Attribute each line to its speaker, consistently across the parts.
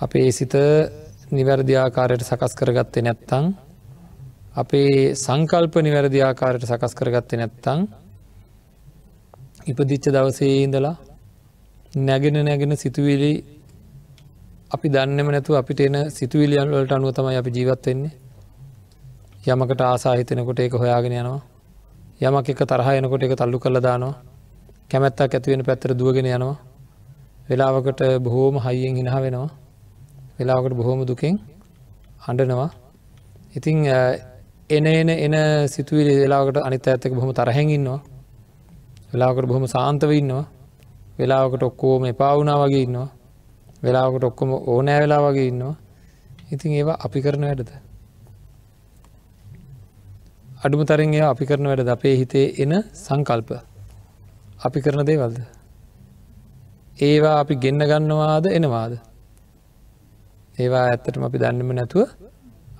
Speaker 1: අපේ සිත නිවැරදි ආකාරයට සකස් කරගත්තේ නැත්තං අපේ සංකල්ප නිවැරදි ආකාරයට සකස් කරගත්තේ නැත්තං ඉපදිච්ච දවසේ ඉඳලා නැගෙන නැගෙන සිතුවිලි අපි දන්නම නැතු අපිට එන සිතුවිලියන් වලට අනුව තමයි අපි ජීවත්වෙන්නේ යමකට ආසා හිතෙනකොට ඒක හොයාගෙන යනවා. යමක් එක තරහ එනකොට එක තල්ලු කළ දානවා. කැමැත්තක් ඇතිවෙන පැත්තර දුවගෙන යනවා. වෙලාවකට බොහෝම හයියෙන් හිනහ වෙනවා. වෙලාවකට බොහෝම දුකෙන් හඬනවා ඉතිං එන එන එන සිතුවිලි වෙලාකට අනිත ඇත්තක බොහොම තරහැඟඉන්නවා වෙලාවකට බොහොම සාන්තව ඉන්නවා. වෙලාවකට ඔක්කෝම එපා වුණා වගේ ඉන්නවා. වෙලාවකට ඔක්කොම ඕනෑ වෙලා වගේ ඉන්නවා. ඉතින් ඒවා අපි කරන වැඩද? අඩුම තරන් ඒ අපි කරන වැඩ අපේ හිතේ එන සංකල්ප. අපි කරන දේවල්ද? ඒවා අපි ගෙන්න්න ගන්නවාද එනවාද? ඒවා ඇත්තටම අපි දන්නම නැතුව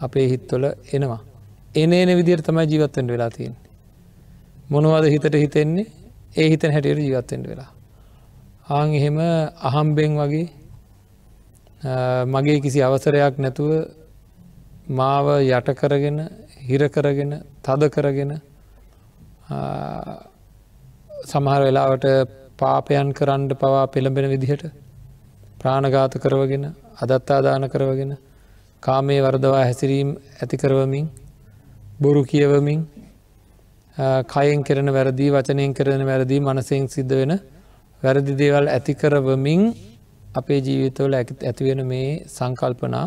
Speaker 1: අපේ හිත්වල එනවා. එන එන විදිර තමයි ජීවත්තෙන්ට වෙලා තියෙන් මොනවද හිතට හිතෙන්නේ? ඒ හිතන හැටියට ජීවත්තෙන්ට වෙලා. ආං එහෙම අහම්බෙන් වගේ මගේ කිසි අවසරයක් නැතුව මාව යට කරගෙන හිර කරගෙන තද කරගෙන සමහර වෙලාවට පාපයන් කරන්න පවා පෙළඹෙන විදිහට ප්‍රාණඝාත කරවගෙන අදත්තාදාන කරවගෙන කාමේ වර්දවා හැසිරීම් ඇති කරවමින් බොරු කියවමින් කයෙන් කරන වැරදි වචනයෙන් කරන වැරදි මනසයෙන් සිද්ධ වෙන වැරදි දේවල් ඇති කරවමින් අපේ ජීවිතවල ඇතිවෙන මේ සංකල්පනා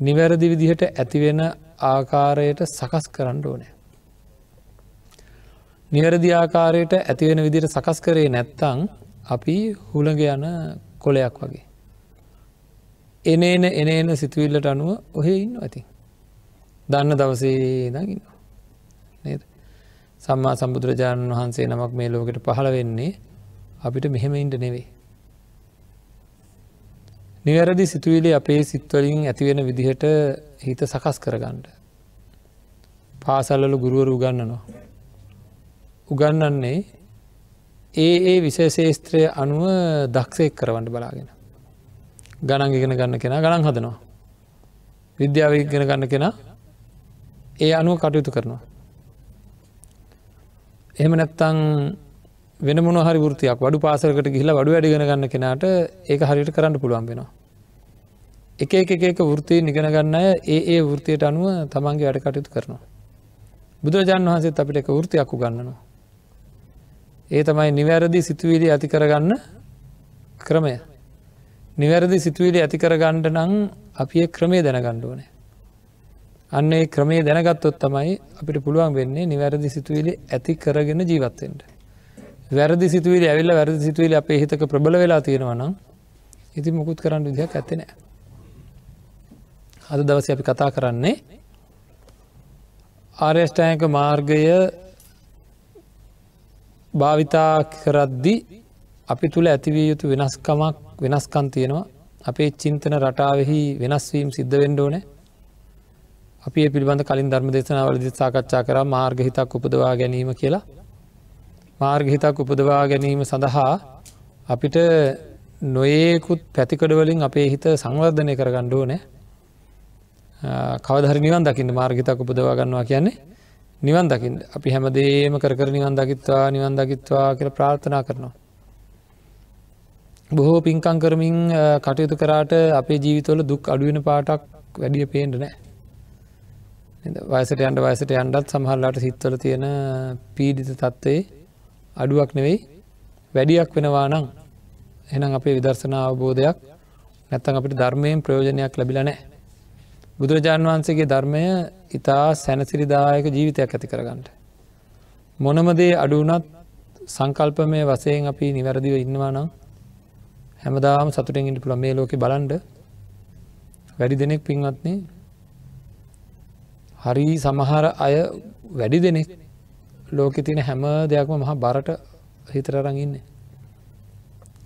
Speaker 1: නිවැරදි විදිහට ඇතිවෙන ආකාරයට සකස් කරන්න ඕනෑ. නිවැරදි ආකාරයට ඇතිවෙන විදිට සකස් කරේ නැත්තං අපි හුළඟ යන කොලයක් වගේ. එන එන එන එන සිතුවිල්ලට අනුව ඔහේ ඉන්න ඇති. දන්න දවසේ දකින්න. නේද. සම්මා සම්බුදුරජාණන් වහන්සේ නමක් මේ ලෝකට පහළ වෙන්නේ අපිට මෙහෙම ඉන්ට නෙවේ. නිවැරදි සිතුවිලි අපේ සිත්වලින් ඇතිවෙන විදිහට හිත සකස් කරගන්නඩ. පාසල්ලල ගුරුවරු උගන්නනවා. උගන්නන්නේ ඒ ඒ විශේෂේස්ත්‍රය අනුව දක්ෂයෙක් කරවන්නට බලාගෙන. ගණන් ඉගෙන ගන්න කෙන ගණන් හදනවා. විද්‍යාව ඉගෙන ගන්න කෙන ඒ අනුව කටයුතු කරනවා. එහෙම නැත්තං වෙන මොන හරි ෘතියක් වඩු පාසලකට ගිහිලා වඩු වැඩිගෙන ගන්න කෙනට ඒක හරිට කරන්න පුළුවන් වෙනවා. එක එක එක වෘතිය නිගෙන ගන්න අය ඒ ඒ වෘතියට අනුව තමන්ගේ වැඩ කටයුතු කරනවා. බුදුරජාණන් වහන්සේත් අපිට එක වෘතියක් උගන්නනවා. ඒ තමයි නිවැරදි සිතුවිලි ඇති කරගන්න ක්‍රමය. නිවැරදි සිතුවිලි ඇති කරගණ්ඩ නං අපි ක්‍රමේ දැනගණ්ඩුවනේ. අන්න ඒ ක්‍රමේ දැනගත්තොත් තමයි අපිට පුළුවන් වෙන්නේ නිවැරදි සිතුවිලි ඇති කරගෙන ජීවත්තෙන්ට. වැරදි සිතුවිලි ඇවිල්ල වැරදි සිතුවිලි අපේ හිතක ප්‍රබල වෙලා තියෙනවනම් ඉති මුකුත් කරන්න විදිහක් ඇත්තනෑ. අද දවස අපි කතා කරන්නේ ආර්යෂ්ඨායක මාර්ගය භාවිතා කරද්දි අපි තුළ ඇතිවිය යුතු වෙනස්කමක් වෙනස්කන් තියෙනවා. අපේ චින්තන රටාවෙහි වෙනස්වීම් සිද්ධ වෙන්ඩෝන අපි පිළිබඳ කලින් ධර්ම දේශනාවලදි සාකච්ඡා කර මාර්ගහිතක් උපදවා ගැනීම කියලා. මාර්ගහිතක් උපදවා ගැනීම සඳහා අපිට නොඒකුත් පැතිකඩවලින් අපේ හිත සංවර්ධනය කරගණ්ඩුව නෑ කවදහර නිවන් දකින්න මාර්ගිතක් උපදවා ගන්නවා කියන්නේ නිවන් දකිින් අපි හැමදේම කර නිවන් දකිත්වා නිවන් දකිත්වා කියල ප්‍රාර්ථනා කරනවා. බොහෝ පින්කං කරමින් කටයුතු කරාට අපේ ජීවිතවල දුක් අඩුවෙන පාටක් වැඩිය පේන්ට නෑ. වයසට අන්ඩ වයසට අන්ඩත් සමහල්ලාට සිත්වල තියෙන පීඩිත තත්ත්වේ අඩුවක් නෙවෙයි වැඩියක් වෙනවා නං එනම් අපේ විදර්ශනා අවබෝධයක් නැත්තන් අපිට ධර්මයෙන් ප්‍රයෝජනයක් ලැබිලනෑ බුදුරජාණන් වහන්සේගේ ධර්මය ඉතා සැනසිරිදායක ජීවිතයක් ඇති කරගන්නට. මොනමදේ අඩුවනත් සංකල්පමය වසයෙන් අපි නිවැරදිව ඉන්නවා නම් හැමදාම සතුටෙන් ඉට පුළ මේ ලෝක බලන්ඩ වැඩි දෙනෙක් පින්වත්න්නේ හරි සමහර අය වැඩි දෙනෙක් ලෝකෙ තින හැම දෙයක්ම මහා බරට හිතරරඟඉන්නේ.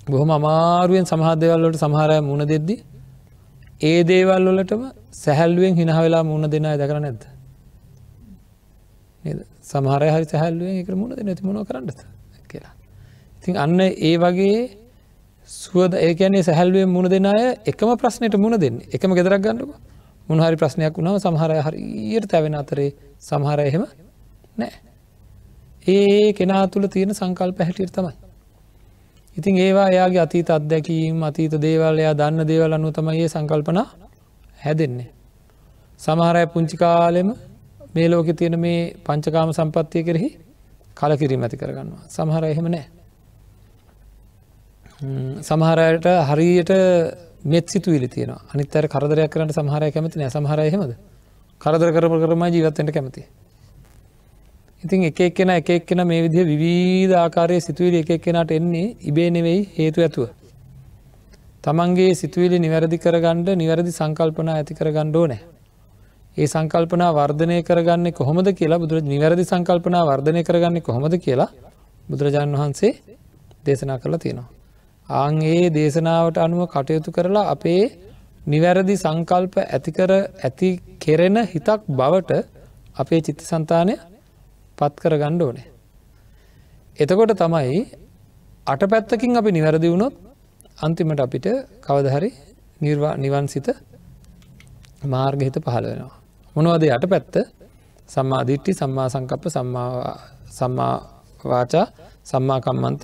Speaker 1: බොහොම අමාරුවෙන් සමහදවල්ලට සමහරය මුණ දෙද්දි ඒ දේවල් වලටම සැහැල්ලුවෙන් හින වෙලා මුණ දෙනා දැකර නැද්ද. සමහරය හරි සැහැල්ලුවෙන් එක මුණ දෙ නැති මොන කරන්නද කියලා. ඉතින් අන්න ඒ වගේ සුවද ඒකන්නේ සැහැල්ුවෙන් මුණ දෙන්න අය එකම ප්‍රශ්නයට මුණ දෙන්න. එකම ගෙදරක් ගන්නක. මුණහරි ප්‍රශ්නයක් වුණාව සමහරය හරියට තැවෙන අතරේ සමහර එහෙම නෑ ඒ කෙනා තුළ තියෙන සංකල්ප හැටියට තමයි. ඉතින් ඒවා එයාගේ අතීත අත්දැකීම් අතීත දේවල් එයා දන්න දේවල් අනු තමයි ඒ සංකල්පන හැදෙන්නේ. සමහරය පුංචි කාලෙම මේ ලෝකෙ තියෙන මේ පංචකාම සම්පත්තිය කෙරෙහි කලකිරීම ඇති කරගන්නවා. සමහර එහෙම නෑ සමහරයට හරියට මෙත් සිතුවිලි තියෙන අනිත් අර කරදරයක් කරට සමහරය කැමති නෑ සමහර එහෙමද? කරදර කරම කරම ජීවත්තෙන්ට කැමති ඉතින් එක එක්කෙන එක එක්කෙන මේ විදිහ විවිධ ආකාරය සිතුවිලි එක එක්කෙනට එන්නේ ඉබේ නෙවෙයි හේතු ඇතුව තමන්ගේ සිතුවිලි නිවැරදි කරගණ්ඩ නිවැරදි සංකල්පන ඇති කරගණ්ඩෝ නෑ ඒ සංකල්පනා වර්ධනය කරගන්න කොහොමද කියලා බුදුර නිවැරදි සංකල්පනා වර්ධනය කරගන්න කොහොමද කියලා බුදුරජාණන් වහන්සේ දේශනා කරලා තියෙනවා. ආං ඒ දේශනාවට අනුව කටයුතු කරලා අපේ නිවැරදි සංකල්ප ඇතිකර ඇති කෙරෙන හිතක් බවට අපේ චිත්ත සන්තානය පත් කර ගණ්ඩ ඕනේ. එතකොට තමයි අට පැත්තකින් අපි නිවැරදි වුණොත් අන්තිමට අපිට කවදහරි නිර්වා නිවන්සිත මාර්ගහිත පහළ වෙනවා. මොනවද යට පැත්ත සම්මාධිට්ටි සම්මා සංකප්ප සම්මාවාචා සම්මාකම්මන්ත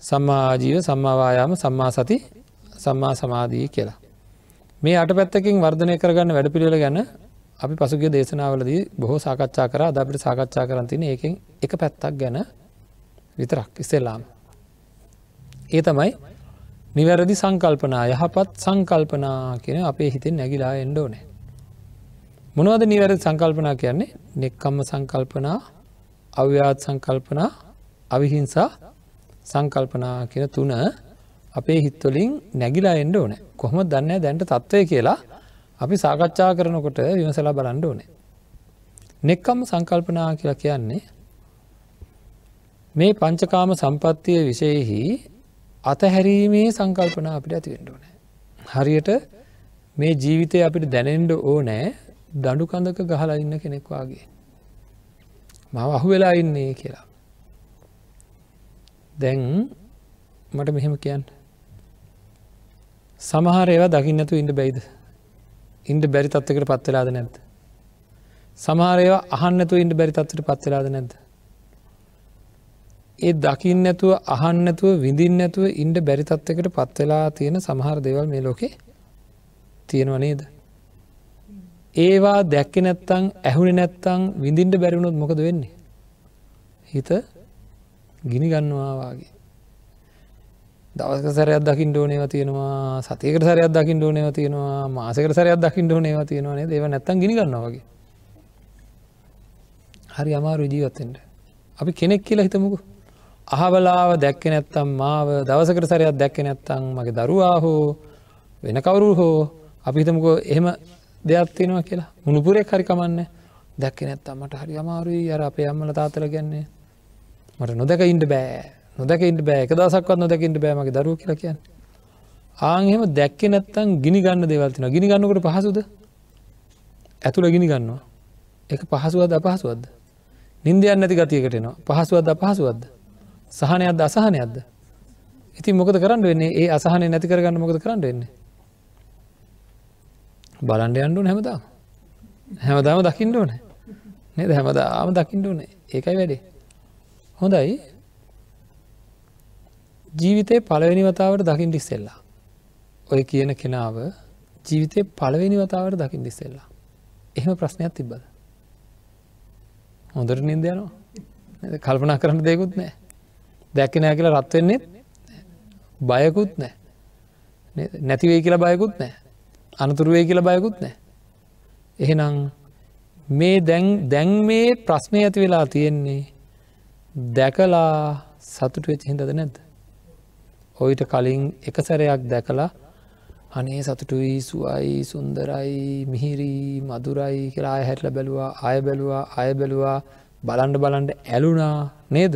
Speaker 1: සම්මාජීව සම්මාවායාම සම්මා සති සම්මා සමාධී කියලා. මේ අට පැත්තකින් වර්ධනය කරගන්න වැඩ පිළිවෙල ගැන අපි පසුගේ දේශනාවලදී බොහෝ සාකච්ඡා කර අද අපිට සාකච්ඡා කරන්තින ඒකෙන් එක පැත්තක් ගැන විතරක් ඉස්සෙල්ලාම. ඒ තමයි නිවැරදි සංකල්පනා යහපත් සංකල්පනා කියෙන අපේ හිතෙන් නැගිලා එන්ඩෝනෑ. මොනවද නිවැරදි සංකල්පනා කියන්නේ නෙක්කම්ම සංකල්පනා අව්‍යාත් සංකල්පනා අවිහිංසා සංකල්පනා කියෙන තුන අපේ හිත්වලින් නැගිලා එන්ඩ ඕන කොහොම දන්න දැන්ට තත්ත්වය කියලා අපි සාකච්ඡා කරනකොට විමසලා බලන්ඩ ඕනේ. නෙක්කම්ම සංකල්පනා කියලා කියන්නේ මේ පංචකාම සම්පත්තිය විශයෙහි අතහැරීමේ සංකල්පන අපිට ඇතිවෙන්ඩ ඕනෑ. හරියට මේ ජීවිතය අපිට දැනෙන්ඩ ඕනෑ දඩු කඳක ගහලා ඉන්න කෙනෙක්වාගේ. මව අහු වෙලා ඉන්නේ කියලා. දැන් මට මෙහෙම කියන්න. සමහර ඒවා දකින්නතු ඉන්න බැයිද. ඉන්ඩ බැරි තත්වකට පත්වෙලාද නැද්ද. සමහර ඒවා අහන්නතු ඉන්ඩ බැරි තත්වට පත්වෙලාද නැද්ද. ඒ දකිින් නැතුව අහන්නතුව විඳින් නැතුව ඉන්ඩ බැරි තත්වකට පත්වෙලා තියෙන සමහර දෙවල් මේ ලෝකේ තියෙනව නේද. ඒවා දැක්ක නැත්තං ඇහුණ නැත්තං විඳින්ට බැරිවුණොත් මොකද වෙන්නේ. හිත ගිනි ගන්නවාවාගේ. දවස්ක සැරයක් දකිින් ඩෝනේව තියෙනවා සතියකට සරයක් දකිින් ඩෝනේව තියෙනවා මාසකට සරයක් දකිින් ඩෝනේව තියෙනවානේ දේව නැත්තන් ගිනි ගන්නවාගේ. හරි අමාරු ජීවත්තෙන්ට. අපි කෙනෙක් කියලා හිතමුකු. අහවලාව දැක්ක නැත්තම් මාව දවසකට සරයක් දැක්ක නැත්තං මගේ දරුවා හෝ වෙන කවරු හෝ අපි හිතමුකෝ එහෙම දෙයක් තියෙනවා කියලා මුණුපුරෙක් හරි කමන්න දැක්ක නැත්තම් මට හරි අමාරුයි අර අපේ අම්මල තාතල ගැන්නේ මට නොදක ඉන්ට බෑ නොදක ඉන්ට බෑ. එක දසක්වත් නොදකින්ට බෑමගේ දරුව කියලා කියන්න. ආංහෙම දැක්ක නැත්තන් ගිනි ගන්න දෙවල්තින ගිනි ගන්නකට පහසුද? ඇතුළ ගිනි ගන්නවා. එක පහසුවද අපහසුවද්ද නින්දයන් නැති ගතියකටනවා පහසුවද අපහසුවද්ද සහනයක්ද අසහනයක්ද? ඉතින් මොකද කරන්න වෙන්නේ? ඒ අසහන නැති කරගන්න මොකද කරන්න වෙන්නේ? බලන්ඩ අන්ඩුන හැමදාම. හැමදාම දකිින්ට ඕන. නද? හැමදාම දකිින්ට ඕන. ඒකයි වැඩේ. හොඳයි. ජීවිතය පළවෙනි වතාවට දකිින් ඩිස්සෙල්ලා ඔය කියන කෙනාව ජීවිතය පළවෙනි වතාවට දකිින් ඩිස්සෙල්ලා එහෙම ප්‍රශ්නයක් තිබ්බද? හොඳට නින්දයනවා කල්පනා කරන්න දෙකුත් නෑ දැක්ක නෑ කියලා රත්වෙන්නේ බයකුත් නෑ නැතිවේ කියලා බයකුත් නෑ අනතුරුවේ කියල බයකුත් නෑ. එහෙනම් මේ දැන් දැන් මේ ප්‍රශ්නය ඇති වෙලා තියෙන්නේ දැකලා සතුට වෙච්ච හිදද නැද්ද. ඔයිට කලින් එක සැරයක් දැකලා අනේ සතුටුයි සුවයි සුන්දරයි මිහිරි මදුරයි කියලා අය හැටල බැලවා අය බැලවා අය බැලවා බලන්ඩ බලන්ඩ ඇලුනා නේද.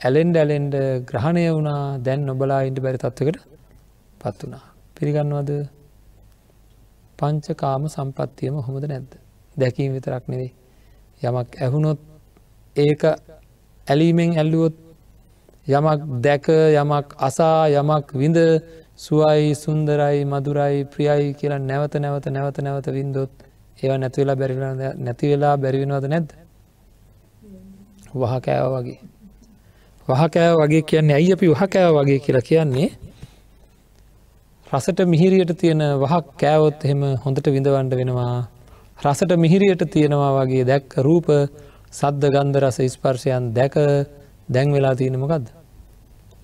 Speaker 1: ඇලෙන්ඩ ඇලෙන්ඩ ග්‍රහණය වුණා දැන් නොබලා ඉන්ට බැරි තත්වකට පත් වනා. පිළිගන්නවද පංචකාම සම්පත්තියම හොමද නැද්ද. දැකීම විතරක් නෙවෙයි. යමක් ඇහුණොත් ඒක ඇලීමෙන් ඇල්ලුවොත් යමක් දැක යමක් අසා යමක් විඳ සුවයි සුන්දරයි මදුරයි ප්‍රියයි කියලා නැවත නැවත නැවත නැවත වින්දොත් ඒව නැතිවෙලා බැරිල නැතිවෙලා බැරිවෙනවද නැද්ද? වහ කෑව වගේ. වහකෑව වගේ කියන්නේ ඇයි අපි වහකෑව වගේ කියලා කියන්නේ? රසට මිහිරියට තියෙන වහක් කෑවොත් එහෙම හොඳට විඳවන්ඩ වෙනවා. රසට මිහිරියට තියෙනවා වගේ දැක්ක රූප සද්ධ ගන්ධ රස ස්පර්ශයන් දැක දැන් වෙලා තියෙනමකක්ද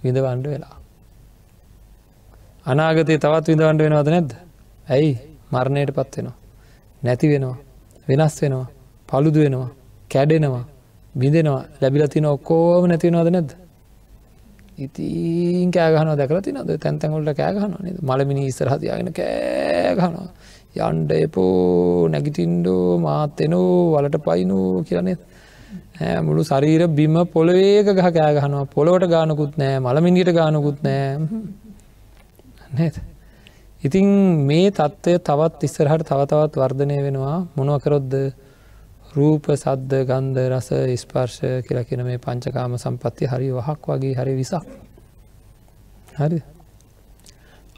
Speaker 1: විඳවන්ඩ වෙලා. අනාගතය තවත් විඳවන්ඩ වෙනවද නැද්ද? ඇයි? මරණයට පත් වෙනවා. නැති වෙනවා. වෙනස් වෙනවා. පළුදු වෙනවා. කැඩෙනවා. බිඳෙනවා. ලැබිල තින ඔක්කෝම නැතිවෙනවද නැද්ද? ඉතින් කෑගහන දැකල තිනද තැන්තැන්ගොල්ට කෑගහන මළමිනි ඉස්සරහතියාගෙන කෑගහනවා යන්ඩ එපෝ නැගිටින්ඩෝ මාත්තෙනෝ වලට පයිනු කියනේ මුළු සරීර බිම පොළවේක ගහ කෑගහනවා පොළොවට ගානකුත් නෑ මළමිනිට ගානකුත් නෑ. නේද? ඉතින් මේ තත්ත්වය තවත් ඉස්සරහට තවතවත් වර්ධනය වෙනවා. මොනුව කරොද්ද රූප සද්ධ ගන්ධ රස ස්පර්ශ කියලා කියන මේ පංචකාම සම්පත්ති හරි වහක් වගේ හරි විසක්. හරි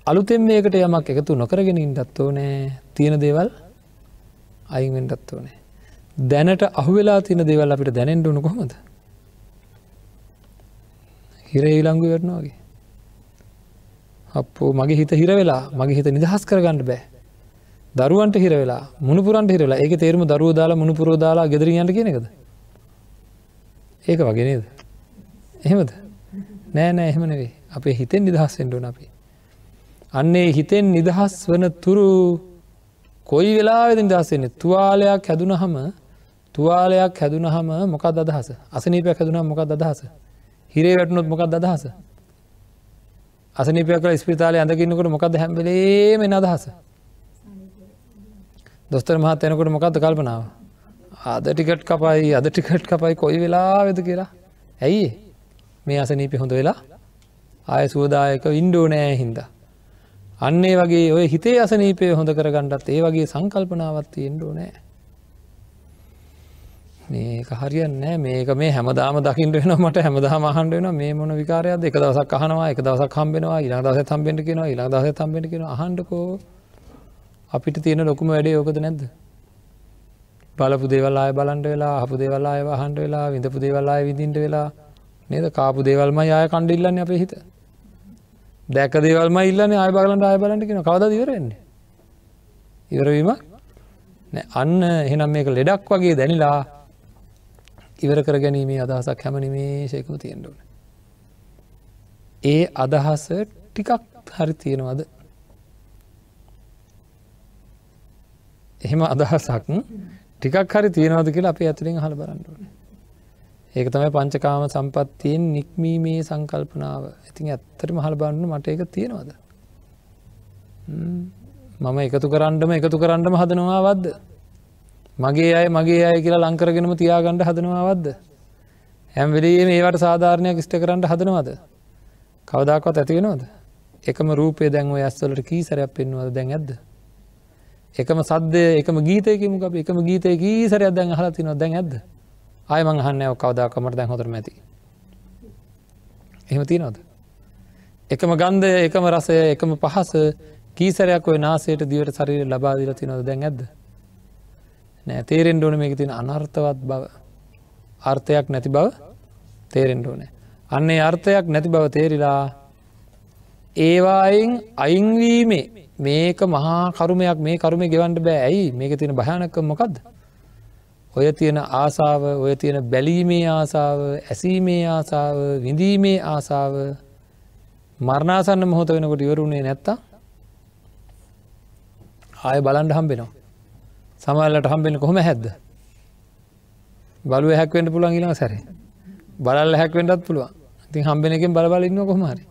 Speaker 1: අලුතෙන් මේකට යමක් එකතු නොකරගෙන ඉන්ටත් ඕනෑ. තියෙන දේවල් අයිවෙන්ටත් ඕනෑ. දැනට අහුවෙලා තින දේවල් අපිට දැනෙන්ටුුණු කොහොමද? හිර ඊලංගු වෙරනවාගේ අපෝ මගේ හිත හිර වෙලා මගේ හිත නිදහස් කරගන්නඩ බෑ. දරුවන්ට හිර වෙලා මුණපුරන්ට හිරලා ඒක තේරම දරුව දාලා මුණපුරෝ දාලා ගෙදරියන්ට කියනෙකද ඒක වගේ නේද? එහෙමද? නෑ නෑ එහෙම නෙවේ අපේ හිතෙන් නිදහස් වෙන්ඩුවන අපි. අන්නේ හිතෙන් නිදහස් වන තුරු කොයි වෙලා වෙද නිදහස්සෙන්නේ තුවාලයක් හැදුන හම තුවාලයක් හැදුන හම මොකක් අදහස? අසනීපයක් හැදුනම් මොකක් අදහස? හිරේ වැටනොත් මොකක් අදහස? අසනිපයක් ස්පිතාලය අඳකින්නකට මොකද හැම්බලේ මෙ අදහස? දොස්තර මහත් යනකොට මොකක්ද කල්පනාව? අද ටිකට් කපයි අද ටිකට් කපයි කොයි වෙලා වෙද කියලා. ඇයි මේ අසනීපි හොඳ වෙලා ආය සුවදායක ඉන්ඩෝ නෑ හින්ද? අන්නේ වගේ ඔය හිතේ අසනීපය හොඳ කරගන්නටත් ඒ වගේ සංකල්පනාවත්ති එන්ඩෝ නෑ මේක හරියන්න මේක මේ හැමදාම දකිට වෙන මට හැමදාම හන්ඩ වෙන මේ මොන විකාරයද එක දවසක් අහනවා එක දවසක් හම්බෙනවා ඉලා දස තම්බෙන්ට කියෙනවා ඉලා දස තම්බෙන්ට කියෙන හන්ඩකෝ අපිට තියෙන ලොකුම වැඩේ ඕකද නැද්ද? බලපු දෙවල් අය බලන්ට වෙලා හපු දෙවල් අය හන්ඩ වෙලා විඳපු දෙවල් අය විදින්ට වෙලා. නේද? කාපු දේවල්ම යාය කණ්ඩිල්ලන්න අප හිත. දැක දේවල්ම ඉල්ලන්න අය බලන්ට අය බලට කියෙන කවද දිවරෙන්නේ ඉවරවීම අන්න එහෙනම් මේක ලෙඩක් වගේ දැනිලා ඉවර කර ගැනීමේ අදහසක් හැම නිමේශයකම තියෙන්ටුවන ඒ අදහස ටිකක් හරි තියෙනවද එහෙම අදහසක් ටිකක් හරි තියෙනවද කියලා අප ඇතුළින් හල බලන්නුවන. ඒක තමයි පංචකාම සම්පත්තියෙන් නික්මීමේ සංකල්පනාව ඉතින් ඇත්තට මහල් බන්න මට එක තියෙනවද. මම එකතු කරන්නම එකතු කරන්නම හදනවාවද්ද. මගේ අය මගේ අය කියලා ලංකරගෙනම තියාගණ්ඩ හදනවාවද්ද. හැම්වෙලේ මේවට සාධාරණයක් ස්ට කරන්න හදනවද. කවදක්වත් ඇතිවෙනවද. එකම රූපය දැන්ව ඇස්වලට කී සැරයක් පෙන්වද දැන් ඇද. එකම සද්‍ය එකම ගීතයකම අප එකම ගීතයකී සරයක් දැන් හලා තින දැන් ඇද අයමං හන්නව කවදාකමට දැන් හොතර මැති එහෙම තියනවද එකම ගන්ධය එකම රසය එකම පහස කීසරයක් ඔය නාසයට දිවට සරීර ලබාදිල තිනවද දැන් ඇද නෑ තේරෙන් ඩෝන මේක තින අනර්ථවත් බව. අර්ථයක් නැති බව තේරෙන්ඩ ඕනෑ. අන්නේ අර්ථයක් නැති බව තේරිලා ඒවායින් අයින්වීමේ මේක මහා කරුමයක් මේ කරුම ගෙවන්ට බෑ. ඇයි? මේක තියෙන භයානක මොකක්ද ඔය තියෙන ආසාාව ඔය තියෙන බැලීමේ ආසාාව ඇසීමේ ආසාාව විඳීමේ ආසාාව මරණාසන්න මොහොත වෙනකොට ඉවරුණේ නැත්තා ආය බලන්ඩ හම්බෙනවා. සමල්ලට හම්බෙන කොහොම හැද්ද බලුව හැක්වෙන්ට පුළන් ඉලා සැරේ. බලල්ල හැක්වෙන්ටත් පුළුවන්. ඉතින් හම්බෙන එකෙන් බලබලඉන්න කොහමරි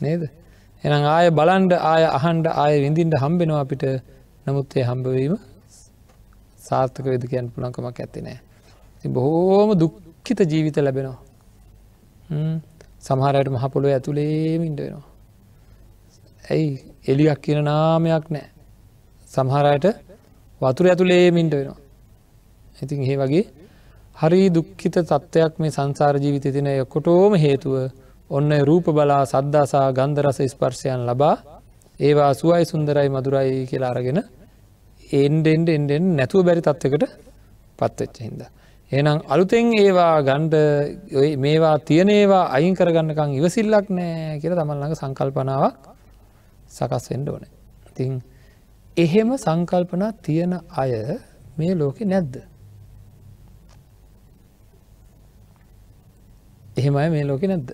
Speaker 1: නේද? එන ආය බලන්ඩ ආය අහන්ඩ ආය විඳින්ට හම්බෙනවා අපිට. නමුත්ඒ හම්බවීම සාර්ථක වෙද කියන්න පුළන්කමක් ඇත්තේ නෑ. බොහෝම දුක්කිත ජීවිත ලැබෙනවා. සමහරයට මහපොළොව ඇතුළේමින්ට වෙනවා. ඇයි? එලියක් කියන නාමයක් නෑ. සමහරයට වතුර ඇතුළේ මින්ට වෙනවා ඉතින් ඒ වගේ හරි දුක්ඛිත තත්ත්වයක් මේ සංසාර ජීවිත තින කොටෝම හේතුව ඔන්න රූප බලා සද්දාසා ගන්ධරස ස්පර්ශයන් ලබා ඒවා සුවයි සුන්දරයි මදුරයි කියලා අරගෙන එන්ඩෙන්ඩ එන්ඩෙන් නැතුව බැරි තත්වකට පත්වෙච්ච හින්ද. එනම් අලුතෙන් ඒවා ගණ්ඩ මේවා තියනේවා අයින් කරගන්නකං ඉවසිල්ලක් නෑ කියල තමල්ලඟ සංකල්පනාවක් සකස් වෙන්ඩ ඕන. තිං එහෙම සංකල්පනා තියෙන අය මේ ලෝකෙ නැද්ද. එහෙමයි මේ ලෝකෙ නැද්ද?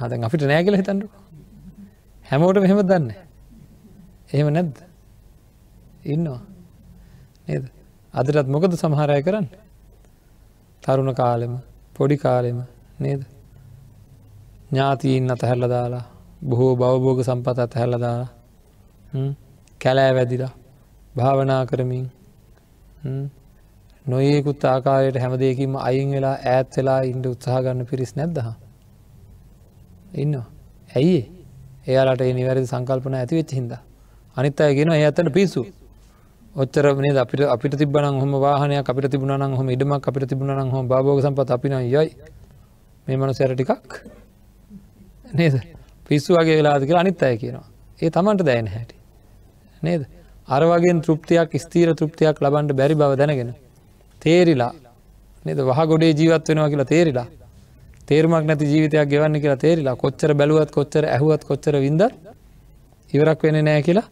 Speaker 1: හදන් අපිට නෑ කියල හිතන්නු හැමෝට මෙහෙම දන්න. එහෙම නැද්ද? ඉන්නවා. නේද? අදටත් මොකද සමහරය කරන්න? තරුණ කාලෙම පොඩි කාලෙම නේද? ඥාතීන් අතහැරල දාලා බොහෝ බවබෝග සම්පත අතහැරල දාලා කැලෑ වැදිලා භාවනා කරමින් නොයෙකුත් ආකාරයට හැමදයකින්ම අයින් වෙලා ඈත් වෙලා ඉන්ඩ උත්සාහගන්න පිරිස් නැද්දහ ඉන්නවා. ඇයි එයාලට නිවැරදි සංකල්පන ඇති වෙච්ච හිද අනිත් අයගෙන ඒ ඇතට පිසු ඔච්චර මේ අපිට අපිට තිබන හොම වාහනය අපිට තිබුණන හොම ඉඩමක් අපිට තිබුණන හොම භෝග සම්පත් අපින යයි. මේ මනු සැර ටිකක් නේද? පිස්සු වගේ වෙලාද කියලා අනිත් අය කියනවා. ඒ තමන්ට දැයන හැටි. නේද? අරවගේ තෘප්තියක් ස්තීර තෘප්තියක් ලබන්ට බැරි බව දැනගෙන තේරිලා නද? වහ ගොඩේ ජීවත් වෙනවා කියලා තේරිලා තේරමක් නැති ජීවිතයක් ගෙවන්න කියලා තේරිලා කොච්චර බැලුවත් කොච්චර ඇහුවත් කොච්චර විඳ ඉවරක් වෙන නෑ කියලා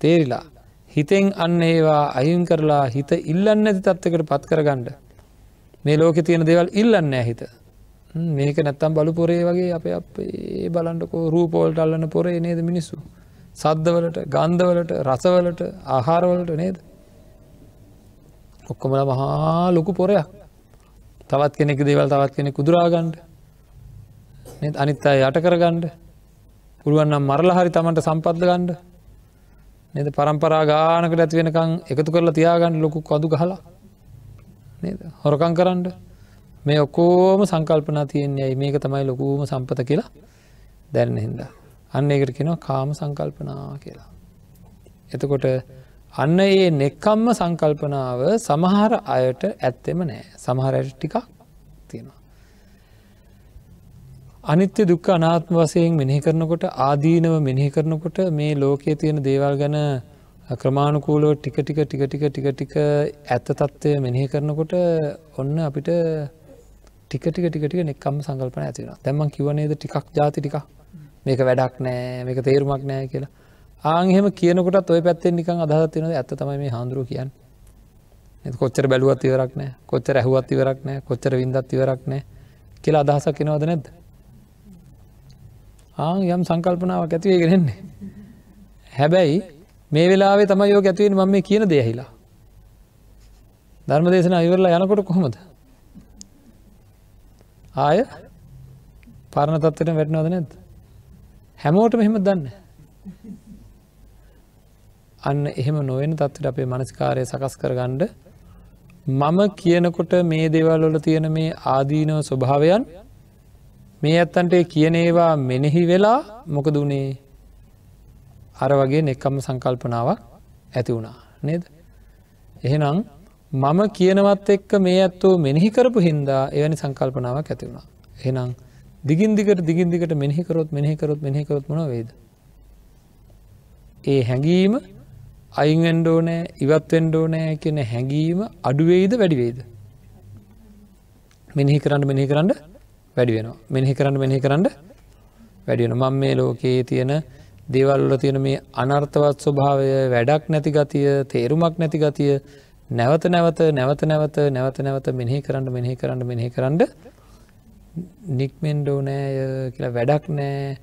Speaker 1: තේරිලා හිතෙන් අන්න ඒවා අයින් කරලා හිත ඉල්ලන්න ඇති තත්වකට පත් කරගණ්ඩ මේ ලෝක තියෙන දෙවල් ඉල්ලන්න හිත. මේක නැත්තම් බලු පොරේ වගේ අප අපේ බලන්ටකෝ රූපෝල්ට අල්ලන්න පොරේ නේද මිනිස්සු? සද්ධවලට ගන්ධවලට රසවලට ආහාරවලට නේද? ඔක්කොමල මහා ලොකු පොරයක්. තවත් කෙනෙක් දේවල් තවත් කෙනෙ කුදුරාගන්ඩ අනිත් අය යට කරගණ්ඩ පුළුවන්නම් මරල හරි තමන්ට සම්පත්ල ගණ්ඩ නද? පරම්පරා ගානකට ඇති වෙනකං එකතු කරලා තියාගන්න ලොකු කොදු ගහලා. නද? හොරකං කරන්න. මේ ඔක්කෝම සංකල්පනා තියෙන්නේ ඇයි? මේක තමයි ලොකූම සම්පත කියලා දැන්න හින්දා. අන්න එකට කෙනවා කාම සංකල්පනා කියලා. එතකොට අන්න ඒ නෙක්කම්ම සංකල්පනාව සමහර අයට ඇත්තෙම නෑ සමහරයට ටිකක් තියෙනවා. අනිත්‍ය දුක්ක අනාත්ම වසයෙන් මෙනෙහි කරනකොට ආදීනව මෙනෙහි කරනකොට මේ ලෝකයේ තියෙන දේවල් ගැන ක්‍රමාණුකූලෝ ටික ටික ටික ටික ටික ටික ඇත්ත තත්ත්වය මෙනෙහි කරනකොට ඔන්න අපිට ටික ටික ටික ටික නෙක්කම්ම සංකල්පන ඇතිවෙන තැම්ම කිවනේද ටිකක් ජාති ටික මේක වැඩක් නෑ මේක තේරුමක් නෑ කියලා. ආහෙම කියනකොට ඔය පැත්තෙන් නිකන් අදහත් වෙනද ඇත්ත තමයි මේ හාන්දුරුව කියන්න. කොච්චර බැලුවත් ඉවරක් නෑ. කොච්චර ඇහුවත් ඉවරක් නෑ. කොච්චර විින්දත් ඉවරක් නෑ කියලා අදහසක් කෙනවද නැද්ද? ආ යම් සංකල්පනාවක් ඇතිවේගෙනෙන්නේ හැබැයි මේ වෙලාවේ තමයි යෝ ඇතිවෙන මම මේ කියන දෙයහිලා ධර්ම දේශන ඉවරලා යනකොට කොහොමද? ආය පරණ තත්වට වැටනවද නැද්ද? හැමෝට මෙහෙම දන්න අන්න එහෙම නොවෙන තත්වට අපේ මනස්කාරය සකස් කරගණ්ඩ මම කියනකොට මේ දේවල්වල තියෙන මේ ආදීනව ස්වභාවයන් මේ ඇත්තන්ට කියනේවා මෙනෙහි වෙලා මොකද වනේ අර වගේ නෙක්කම්ම සංකල්පනාවක් ඇති වුණා නේද. එහෙනම් මම කියනවත් එක්ක මේ ඇත්තෝ මෙනෙහි කරපු හින්දා එවැනි සංකල්පනාවක් ඇති වුණා. එහෙනම් දිගින් දිගට දිගින් දිගට මෙනෙහිකරොත් මෙනෙහිකරොත් මෙනෙහිකරොත් මොන වේද. ඒ හැඟීම අයින්ෙන්ඩෝ නෑ ඉවත්වෙන්ඩෝ නෑ කියන හැඟීම අඩුවේද වැඩිවේද. මෙනෙහි කරන්න මෙනෙහි කරන්න වැඩි වෙනවා මෙනෙහි කරන්න මෙනෙහි කරන්න වැඩියෙන මං මේ ලෝකයේ තියෙන දේවල්ල තියෙන මේ අනර්ථවත් ස්වභාවය වැඩක් නැති ගතිය තේරුමක් නැති ගතිය නැවත නැවත නැවත නැවත නැවත නැවත මෙනෙහි කරන්න මෙනෙහි කරන්න මෙනෙහි කරන්න නික්මෙන්ඩෝ නෑය කියලා වැඩක් නෑ.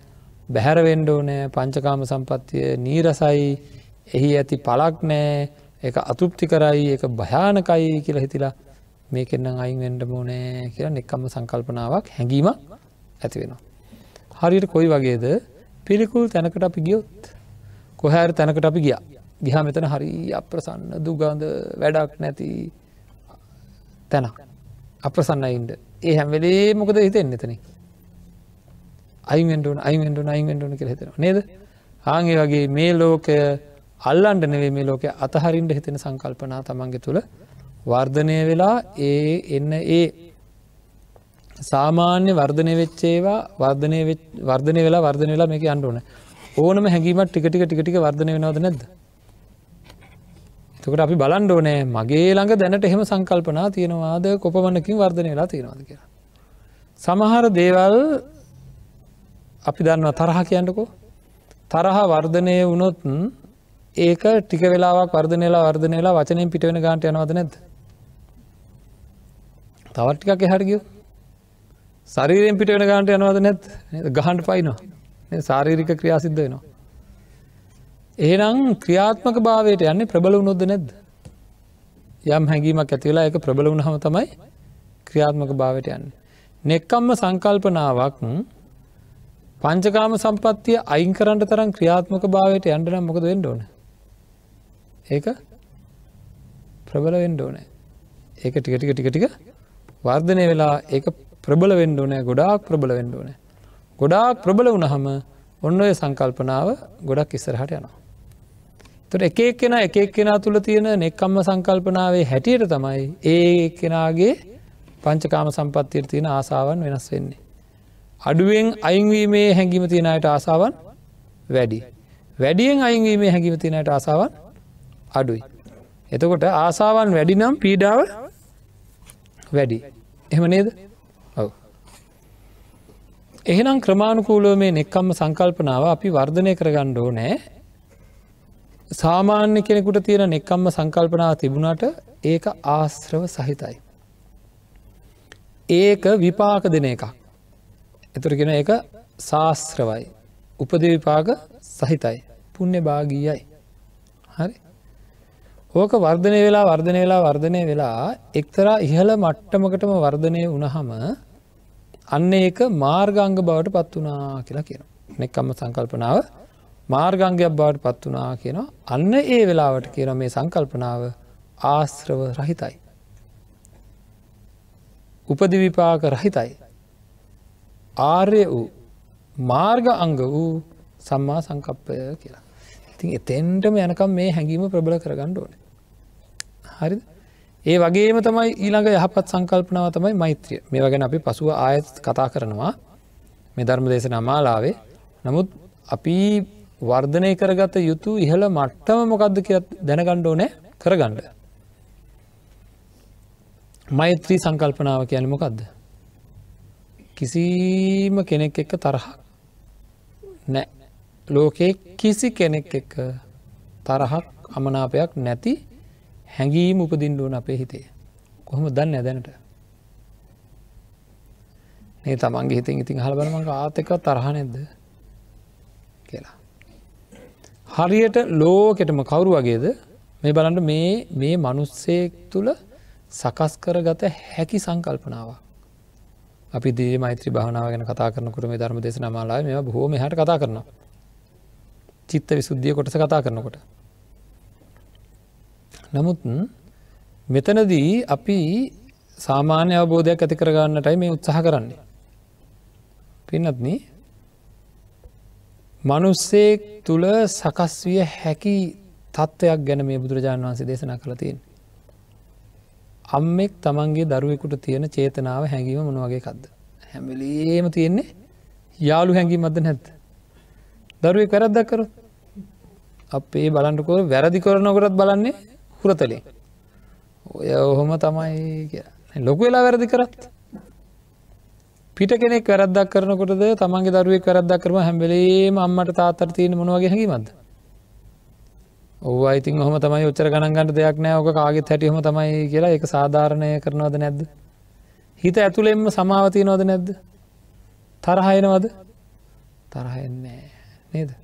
Speaker 1: බැහැරවෙන්ඩෝ නෑ පංචකාම සම්පත්තිය නීරසයි. එහි ඇති පලක් නෑ. එක අතුප්ති කරයි. එක භයානකයි කියලා හිතිලා මේකෙන්න්න අයින් වෙන්ඩ මෝනෑ කියලා නෙක්කම්ම සංකල්පනාවක් හැඟීම ඇති වෙනවා. හරියට කොයි වගේද? පිළිකුල් තැනකට අපි ගියොත්. කොහැර තැනකට අපි ගිය. ගිහ මෙතන හරි අප්‍රසන්න දුගන්ද වැඩක් නැති තැනක්. අප්‍රසන්නයින්ට ඒ හැම්වෙලේ මොකද හිතෙන් එතන අයිෙන්ටුන අයිෙන්ටුන අයිෙන්ටුන කර හිතෙන නේද? ආගේ වගේ මේ ලෝකය අල්ලන්ට නෙවේ මේ ලෝක අතහරින්ට හිතෙන සංකල්පනා තමන්ගේ තුළ වර්ධනය වෙලා ඒ එන්න ඒ සාමාන්‍ය වර්ධනය වෙච්චේවා වර්ධනය වර්ධනය වෙලා වර්ධනය වෙලා මේක අන්ඩුවන ඕනම හැඟීමත් ටිකටික ටිකටික වර්ධනය වෙනවද නැද්ද? එතකට අපි බලන්ඩ ඕනෑ මගේ ළඟ දැනට එහෙම සංකල්පනා තියෙනවාද? කොපමණකින් වර්ධනය වෙලා තියෙනවාද කියලා. සමහර දේවල් අපි දන්නවා තරහ කියන්නකෝ. තරහ වර්ධනය වුණොත් ඒක ටික වෙලාවක් වර්ධනයලා වර්ධනයලා වචනයෙන් පිටවෙන ගාන්ට යනවද නැද තවට්ටිකක් එහටගිය සරීරයෙන් පිට වෙන ගාන්ට යනවද නැත් ගහන්ට පයිනවා සාරීරික ක්‍රියා සිද්ධ වෙනවා. ඒනම් ක්‍රියාත්මක භාවයට යන්නේ ප්‍රබල වුණොද නැද්ද. යම් හැඟීමක් ඇතිවෙලා එක ප්‍රබල වුණ හම තමයි ක්‍රියාත්මක භාවයට යන්න. නෙක්කම්ම සංකල්පනාවක් පංචකාම සම්පත්තිය අයින් කරන්ට තරම් ක්‍රියාත්මක භාවයට යන්ටනම් මොකද වෙන්න ඕන. ඒක ප්‍රබල වෙන්ඩ ඕනෑ ඒක ටික ටික ටික ටික වර්ධනය වෙලා ඒක ප්‍රබල වෙන්ඩ ඕනෑ ගොඩාක් ප්‍රබල වෙන්ඩ ඕනෑ ගොඩාක් ප්‍රබල වුණහම ඔන්න ඔය සංකල්පනාව ගොඩක් ඉස්සරහට යනවා. තොට එක කෙන එකක් කෙනා තුළ තියෙන නෙක්කම්ම සංකල්පනාවේ හැටියට තමයි ඒ කෙනාගේ පංචකාම සම්පත්තියට තියෙන ආසාවන් වෙනස් වෙන්නේ. අඩුවෙන් අයින්වීමේ හැඟීම තියෙනයට ආසාවන් වැඩි. වැඩියෙන් අයින්වීමේ හැඟීම තියෙනයට ආසාවන් අඩුයි. එතකොට ආසාවන් වැඩි නම් පීඩාව වැඩි. එහම නේද ඔව. එහෙනම් ක්‍රමාණුකූලෝ මේ නෙක්කම්ම සංකල්පනාව අපි වර්ධනය කරගණ්ඩෝ නෑ සාමාන්‍ය කෙනෙකුට තියෙන නෙක්කම්ම සංකල්පනාව තිබුණට ඒක ආශ්‍රව සහිතයි. ඒක විපාක දෙන එකක්. එතුරගෙන ඒක ශාස්ත්‍රවයි. උපද විපාක සහිතයි. පුුණ්‍ය භාගීයයි. හරි ඕක වර්ධනය වෙලා වර්ධනය වෙලා වර්ධනය වෙලා එක්තරා ඉහළ මට්ටමකටම වර්ධනය වනහම අන්න ඒක මාර්ගංග බවට පත් වනා කියලා කියන. නෙක්කම්ම සංකල්පනාව මාර්ගංගයක් බවට පත් වනා කියනවා අන්න ඒ වෙලාවට කියන මේ සංකල්පනාව ආශ්‍රව රහිතයි. උපදිවිපාක රහිතයි. ආර්ය වූ මාර්ග අංග වූ සම්මා සංකප්පය කියලා. ඉතින් එතෙන්ටම යනකම් මේ හැඟීම ප්‍රබල කරගණ්ඩ ඕන. හරි ඒ වගේම තමයි ඊළඟ යහපත් සංකල්පනාව තමයි මෛත්‍රිය මේ වගෙන අපි පසුව ආයත් කතා කරනවා මේ ධර්ම දේශන අමාලාවේ නමුත් අපි වර්ධනය කරගත යුතු ඉහළ මට්ටම මොකක්ද කිය දැනගණ්ඩ ඕනෑ කරගණ්ඩ. මෛත්‍රී සංකල්පනාව කියන මොකක්ද. කිසිම කෙනෙක් එක්ක තරහක් නෑ ලෝකයේ කිසි කෙනෙක් එක්ක තරහක් අමනාපයක් නැති හැඟීම උපදින්ඩුවන අපේ හිතේ කොහොම දන්න ඇදැනට ඒ තමන්ගේ හිතින් ඉතින් හල බලමක ආතක තරහ නැද්ද කියලා. හරියට ලෝකෙටම කවුරු වගේද මේ බලන්න මේ මේ මනුස්සයෙක් තුළ සකස් කරගත හැකි සංකල්පනාවක්. අපි දී මෛත්‍රී භානාව ගැන කතා කරනකට මේ ධර්ම දෙෙස නමාලා මේ බොහෝම හට කතා කරනවා. චිත්ත විසුද්ධිය කොටස කතා කරනකොට. නමුත් මෙතනදී අපි සාමාන්‍ය අවබෝධයක් ඇති කරගන්නටයි මේ උත්සාහ කරන්නේ. පින්නත්න මනුස්සෙක් තුළ සකස් විය හැකි තත්ත්වයක් ගැන මේ බුදුරජාණන් වහන්සේ දේශනා කළ තියෙන්. අම්මෙක් තමන්ගේ දරුවෙකුට තියෙන චේතනාව හැඟීම මොනවගේ කක්ද. හැමිලේම තියෙන්නේ යාලු හැඟීම මද නැත්ත. දරුවෙක් වැරද්දක් කරු අපේ බලන්ටකෝ වැරදි කරනකොරත් බලන්නේ හුරතලින් ඔය ඔහොම තමයි කිය ලොකු වෙලා වැරදි කරත් පිට කෙනෙක් වැරද්දක් කරනකොටද තමන්ගේ දරුවෙක් වැරද්දක් කරම හැම්බෙලේම අම්මට තාත්තර තියෙන මොනවගේ හැකිීමද ඔව අයිතින් හොම තමයි ඔච්චර ගණන්ගන්නට දෙයක් නෑ. ඕක කාගෙත් හැටියහම තමයි කියලා එක සාධාරණය කරනවද නැද්ද? හිත ඇතුළෙෙම සමාවතිය නොද නැද්ද? තරහයනවද තරහයන්නේ නේද?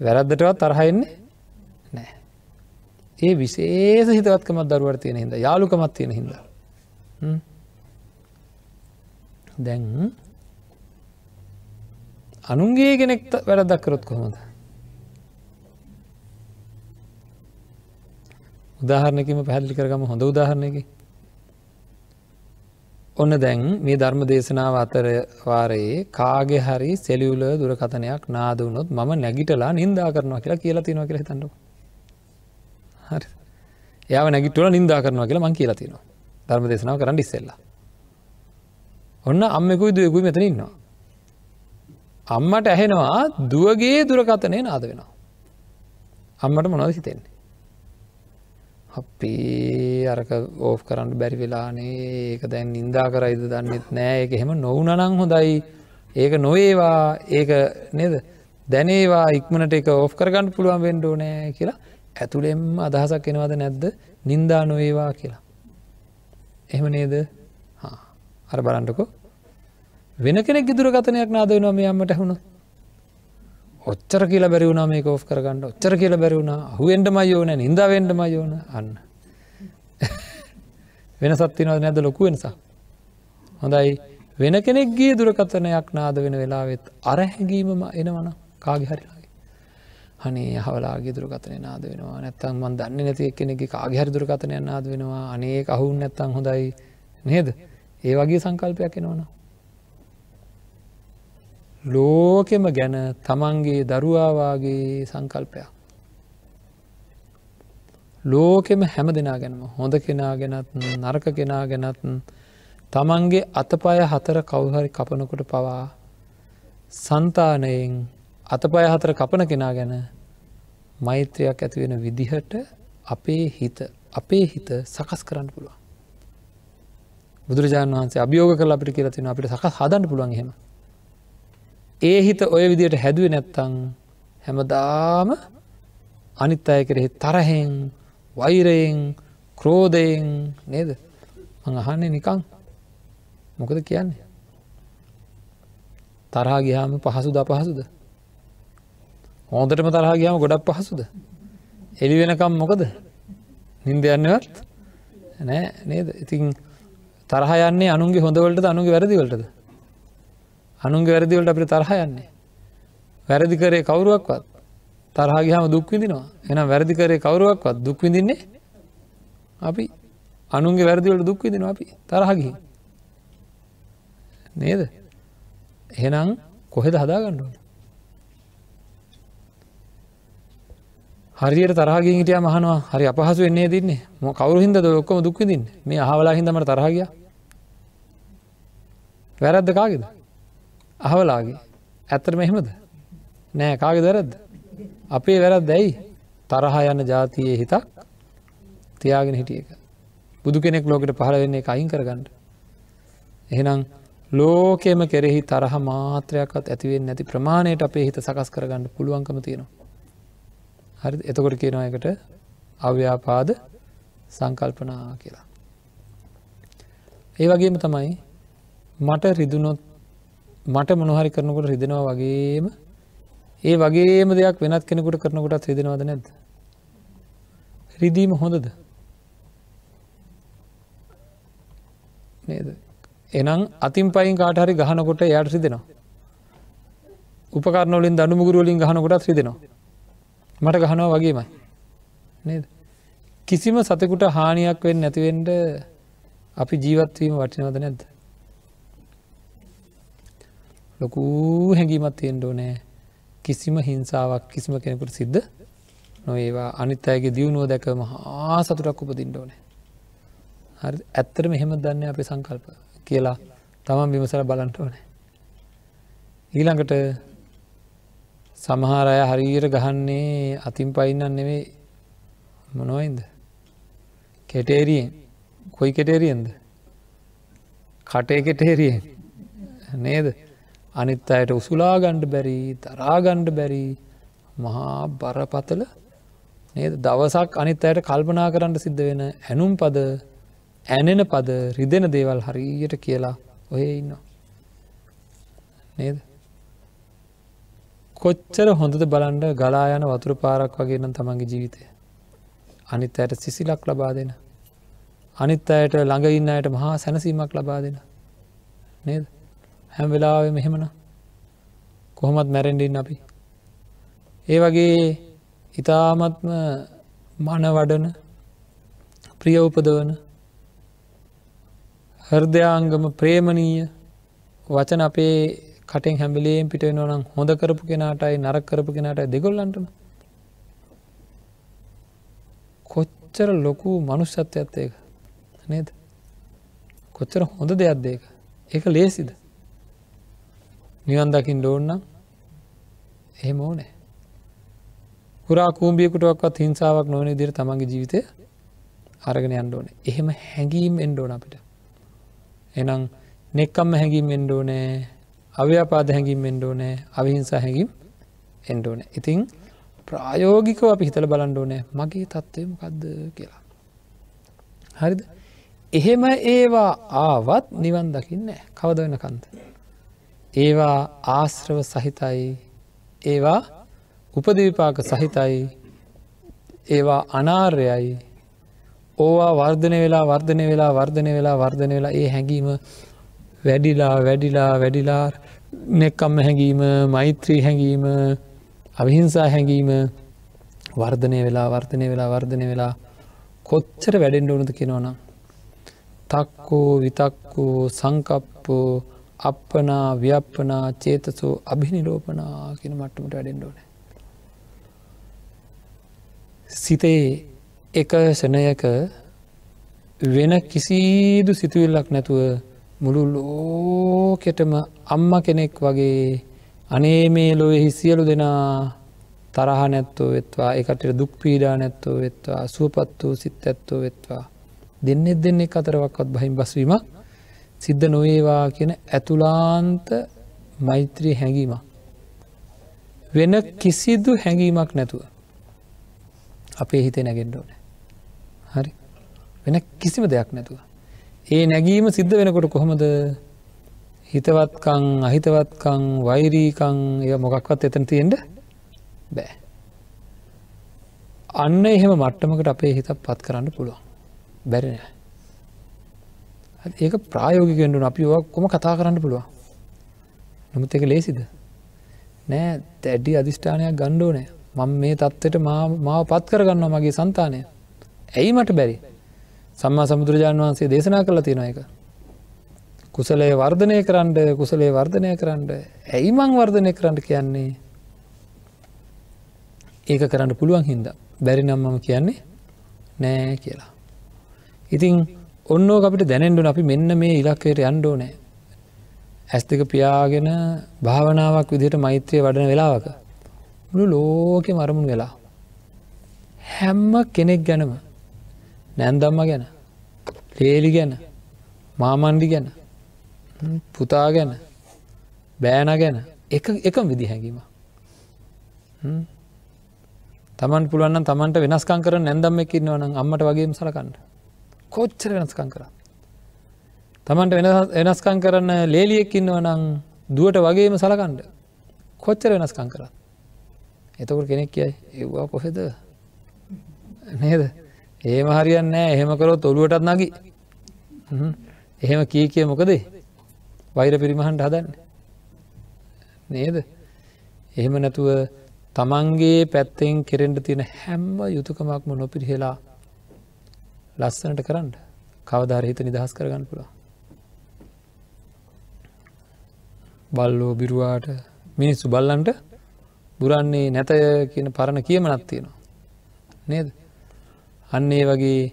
Speaker 1: වැරද්දටවත් තරහයන්නේ නෑ. ඒ විශේෂ හිතවත්කමත් දරුවට තියෙන හිද යාලුකමත් තියෙන හිද දැන් අනුන්ගේ කෙනෙක්ට වැඩදක් කරොත් කොහොමද? උදාහරණකිම පැහැදිලි කරගම. හොඳ උදාහරණයකි. ඔන්න දැන් මේ ධර්ම දේශනාව අතර වාරයේ කාගෙ හරි සෙලියුල දුරකතනයක් නාදුනොත් ම නැගිටලා නින්දා කරනවා කියලා කියලා තිනවා කියලා හිතන්නක. හරි. එයාව නැගිටුවල නින්දා කරනවා කියලා මං කියලා තිනවා ධර්ම දේශනාව කරන්න ඉස්සෙල්ලා. ඔන්න අම්මකුයි දුවකුයි මෙතන ඉන්නවා. අම්මට ඇහෙනවා දුවගේ දුරකතනය නාද වෙනවා. අම්මට මොනවද හිතෙන්නේ. අපි අරක ඕෆ් කරන්න බැරි වෙලානේ ඒක දැන් නින්දා කරයිද දන්නෙත් නෑ එක එහෙම නොවනනං හොඳයි ඒක නොඒවා ඒක නේද දැනේවා ඉක්මනට එක ඕෆ් කරගන්න පුළුවන් වෙන්ඩෝ නෑ කියලා ඇතුළෙෙම අදහසක් එනවද නැද්ද නින්දා නොඒවා කියලා. එහෙම නේද අර බලන්ටකෝ වෙන කෙනෙක් දුරගතනයක් නාද වෙනවා මේ අම්මට හුණු ඔච්චර කියල බැරිවුණ මේ කෝ් කරගන්න. ඔච්චර කියල බැරිවුණ හුවෙන්ට මයෝන නින්දාවෙන්ට මයෝන අන්න. වෙන සත්තිනවද නැද ලොකු වෙනසා හොඳයි. වෙන කෙනෙක්ගේ දුරකතනයක් නාද වෙන වෙලාවෙත් අර හැඟීමම එනවන කාගි හරිලාගේ හනේ හවලාගේ දුරකතන නාද වෙනවා. නැත්තන් මන් දන්න නැති කෙනෙක් කාගේ හරි දුරකතනය නාද වෙනවා. අනේ අහුන් නැත්තන් හොඳයි. නේද? ඒ වගේ සංකල්පයක් එනවනවා ලෝකෙම ගැන තමන්ගේ දරුවාවාගේ සංකල්පයක්. ලෝකෙම හැම දෙනා ගැනම හොඳ කෙනා ගැනත් නරක කෙනා ගැනත් තමන්ගේ අතපය හතර කවුහරි කපනකොට පවා සන්තානයෙන් අතපය හතර කපන කෙනා ගැන මෛත්‍රයක් ඇතිවෙන විදිහට අපේ හිත අපේ හිත සකස් කරන්න පුළුවන්. බුදුරජාණන් වහන්සේ අභියෝග කල අපිට කියලතින අපිට සකස් හදන්න පුළුවන් හෙම ඒ හිත ඔය විදියට හැදුව නැත්තං හැමදාම අනිත් අය කෙරෙහි තරහෙන් වෛරයෙන් ක්‍රෝධයෙන් නේද? මං අහන්නේ නිකං. මොකද කියන්නේ? තරහා ගියාම පහසුද අපහසුද? හෝදටම තරහා ගියාම ගොඩක් පහසුද? එලි වෙනකම් මොකද? නින්ද යන්නවත් නෑ නේද? ඉතින් තරහ යන්නේ අනුන්ගේ හොඳවලට අනුගේ වැරදිවලටද? අනුන්ගේ වැරදිවලට අපිට තරහ යන්නේ. වැරදි කරේ කවුරුවක්වත් තරහගහම දුක්විදිනවා එනම් වැරදි කරේ කවරුවක්වත් දුක්විදින්නේ අපි. අනුන්ගේ වැරදිවලට දුක්විදින අපි. තරහගි නේද? එහෙනම් කොහෙද හදාගණ්ඩුවන හරියට තරහගේ හිටිය මහනවා හරි අපහසු වෙන්නේ දින්නේ ම කවරු හිද ඔක්කොම දුක්විදින්න මේ අහවලා හිදමට තරහගිය වැරද්ද කාගෙද? අහවලාගේ. ඇත්තර මෙහෙමද නෑ කාගෙ දරද්ද අපේ වැරත් දැයි තරහා යන්න ජාතියේ හිතක් තියාගෙන හිටිය එක. බුදු කෙනෙක් ලෝකට පහළ වෙන්නේ අයින් කරගන්නඩ එහෙනම් ලෝකෙම කෙරෙහි තරහ මාත්‍රයක්ත් ඇතිවෙන් නැති ප්‍රමාණයට අපේ හිත සකස් කරගන්න පුළුවන්කම තියෙනවා. හරි එතකොට කියනවා එකට අව්‍යාපාද සංකල්පනා කියලා. ඒ වගේම තමයි මට රිදුනොත් මට මොනහරි කරනකොට රිදෙනවා වගේම ඒ වගේම දෙයක් වෙනත් කෙනෙකුට කරනකොටත් රිදෙනවද නැද්ද. රිදීම හොඳද නේද එනම් අතින් පයින් කාටහරි ගහනකොට යට රිදෙනවා. උපකරනොලින් දනුමුගුරුවලින් ගහනකොටත් රිදෙනවා. මට ගහනවා වගේමයි නේද. කිසිම සතකුට හානියක් වෙන් නැතිවෙන්ට අපි ජීවත්වීම වටිනවද නැද්ද. ලොකු හැඟීමත් තියෙන්ට ඕනෑ. කිසිම හිංසාවක් කිසිම කෙනෙකුට සිද්ධ නොඒවා අනිත් අයගේ දියුණුව දැක මහා සතුරක් උපදින්ට ඕනෑ. හරි ඇත්තර මෙහෙම දන්න අපේ සංකල්ප කියලා තමන් විමසල බලන්ට ඕනෑ. ඊළඟට සමහාරය හරියට ගහන්නේ අතින් පයින්නන් නෙවේ මොනොයින්ද කෙටේරියෙන්. කොයි කෙටේරියෙන්ද? කටේ කෙටේරියෙන්. නේද? අනිත් අයට උසුලා ගණ්ඩ බැරි තරාගණ්ඩ බැරි මහා බරපතල නේද? දවසක් අනිත් අයට කල්පනා කරන්න සිද්ධ වෙන ඇනුම් පද ඇනෙන පද රිදෙන දේවල් හරියට කියලා ඔය ඉන්න නේද? කොච්චර හොඳද බලන්ඩ ගලා යන වතුර පාරක් වගේ නම් තමන්ගේ ජීවිතය. අනිත් අයට සිසිලක් ලබා දෙන. අනිත් අයට ළඟ ඉන්න අයට මහා සැනසීමක් ලබා දෙන. නේද? හැම වෙලාව මෙහෙමන කොහොමත් මැරෙන්ඩින් අපි. ඒ වගේ ඉතාමත්ම මන වඩන ප්‍රිය උපදවන හර්දයාංගම ප්‍රේමණීය වචන අපේ කටෙන් හැමිලේම් පිට නොනම් හොඳ කරපු කෙනාටයි නරක් කරපු කෙනාට දෙගොල්ලන්ටම. කොච්චර ලොකු මනුෂ්‍යත්වයත් ඒක? නේද? කොච්චර හොඳ දෙයක් දේක එක ලේසිද? නිවන් දකිින් ඩෝන්නම් එහෙම ඕනෑ. පුරා කූම්ියකුටක්වත් හිංසාවක් නොවන දිර තමන්ගේ ජීවිතය අරගෙන අන්ඩෝන එහෙම හැඟීම් එන්ඩෝන අපිට. එනම් නෙක්කම්ම හැඟීම් එන්ඩෝනෑ අව්‍යාපාද හැඟීම් එන්ඩෝනෑ අවිහිංසා හැඟීම් එන්ඩෝන ඉතිං ප්‍රායෝගිකව අපි හිතල බලන්ඩෝනෑ මගේ තත්ත්වයම කක්ද කියලා. හරිද? එහෙම ඒවා ආවත් නිවන් දකින්න කවද වෙන කන්ද ඒවා ආශ්‍රව සහිතයි. ඒවා උපදවිපාක සහිතයි. ඒවා අනාර්යයි. ඕවා වර්ධනය වෙලා වර්ධනය වෙලා වර්ධනය වෙලා වර්ධනය වෙලා ඒ හැඟීම වැඩිලා වැඩිලා වැඩිලා නෙක්කම්ම හැඟීම මෛත්‍රී හැඟීම අවිහිංසා හැඟීම වර්ධනය වෙලා වර්ධනය වෙලා වර්ධනය වෙලා කොච්චර වැඩෙන්ඩ ඕනද කෙනවනම් තක්කෝ විතක්කෝ සංකප්පෝ අපපනා ව්‍යප්පනා චේතසෝ අභිනිලෝපනා කියන මට්ටමට වැඩෙන්ඩෝන සිතේ එක සනයක වෙන කිසිදු සිතුවිල්ලක් නැතුව මුළු ලෝකෙටම අම්ම කෙනෙක් වගේ අනේ මේ ලොවෙහි සියලු දෙනා තරහ නැත්තෝ වෙත්වා එකට දුක් පීඩා නැත්තෝ වෙත්වා සුවපත් වූ සිත් ඇත්තෝ වෙත්වා. දෙන්නෙත් දෙන්නෙක් අතරවක්වත් බහිම් බස්වීම සිද්ධ නොවේවා කියන ඇතුලාන්ත මෛත්‍රී හැඟීම වෙන කිසිදු හැඟීමක් නැතුව අපේ හිතේ නැගෙන්ඩෝන හරි? වෙන කිසිම දෙයක් නැතුව. ඒ නැගීම සිද්ධ වෙනකොට කොහොමද? හිතවත්කං අහිතවත්කං වෛරීකං එය මොකක්වත් එතන තියෙන්ට බෑ. අන්න එහෙම මට්ටමකට අපේ හිතක් පත් කරන්න පුළුවන්. බැරිනෑ ඒක ප්‍රායෝගිකෙන්ඩුන අපි ඔක් කොම කතා කරන්න පුළුවන්. නමුත් එක ලේසිද? නෑ තැඩි අධිෂ්ඨානයක් ගණ්ඩෝ නෑ මං මේ තත්ත්වට මාව පත් කරගන්න මගේ සන්තානය ඇයි මට බැරි? සම්මා සමුදුරජාණන් වහන්සේ දේශනා කළ තියෙන එක කුසලේ වර්ධනය කරන්න කුසලේ වර්ධනය කරන්න. ඇයි මං වර්ධනය කරන්න කියන්නේ? ඒක කරන්න පුළුවන් හින්ද. බැරි නම් මම කියන්නේ නෑ කියලා. ඉතිං ඔන්න අපිට දැනෙන්ඩුන අපි මෙන්න මේ ඉලක්කයට යන්ඩෝ නෑ ඇස් දෙක පියාගෙන භාවනාවක් විදිහට මෛත්‍රය වඩන වෙලාවක මුළු ලෝකෙ මරමුණ වෙලා හැම්ම කෙනෙක් ගැනම නැන්දම්ම ගැන ලේලි ගැන මාමණ්ඩි ගැන පුතා ගැන බෑන ගැන එක එකම විදි හැඟීම තමන් පුළුවන් තමන්ට වෙනස්කං කර නැදම්ම එකන්නවන අම්මට වගේ සලකන්න. කොච්චර වෙනස්කං කර? තමන්ට වෙනස්කං කරන්න ලේලියෙක්කින්නව නං දුවට වගේම සලකණ්ඩ කොච්චර වෙනස්කං කර? එතකට කෙනෙක් කියයි ඒවා කොහෙද? නේද? ඒම හරියන්න එහෙම කරොත් ඔළුවටත් නගි. එහෙම කී කිය මොකදේ? වෛර පිරිමහන්ට හදන්න. නේද? එහෙම නැතුව තමන්ගේ පැත්තෙන් කෙරෙන්ට තියෙන හැම්ම යුතුකමක්ම නොපිරිහෙලා ලස්සනට කරන්න. කවධාර හිත නිදහස් කරගන්න පුළා බල්ලෝ බිරුවාට මිනිස්සු බල්ලන්ට බුරන්නේ නැතය කියන පරණ කියමනත් තියෙනවා. නේද? අන්න ඒ වගේ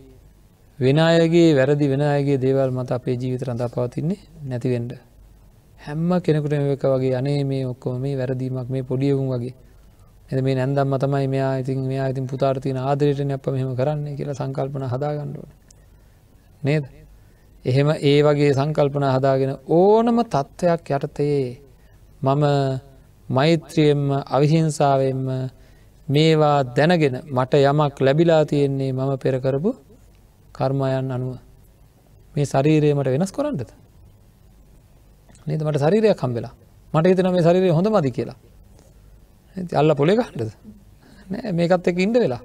Speaker 1: වෙන අයගේ වැරදි වෙන අයගේ දේවල් මත අපේ ජීවිත රඳා පවතින්නේ නැතිවෙන්ඩ හැම්ම කෙනෙකුට එක වගේ අනේ මේ ඔක්කොම මේ වැරදීමක් මේ පොඩියවුම් වගේ. එ මේ නැන්දම් තමයි මෙයා ඉතින් මෙයා ඉතින් පුතාර්තින ආදරයට අප මෙහම කරන්නේ කියලා සංකල්පන හදාගණ්ඩුවන නේද? එහෙම ඒ වගේ සංකල්පන හදාගෙන ඕනම තත්ත්වයක් යටතයේ මම මෛත්‍රියෙන්ම අවිහිංසාවෙන්ම මේවා දැනගෙන මට යමක් ලැබිලා තියෙන්නේ මම පෙරකරපු කර්මයන් අනුව. මේ ශරීරයමට වෙනස් කොරන්නද? නේද? මට ශරීරයක් කම්බෙලා මට හිතන මේ ශරීරය හොඳ මදි කියලා. අල්ල පොලේ කණ්ඩද මේකත් එක ඉන්ඩ වෙලා.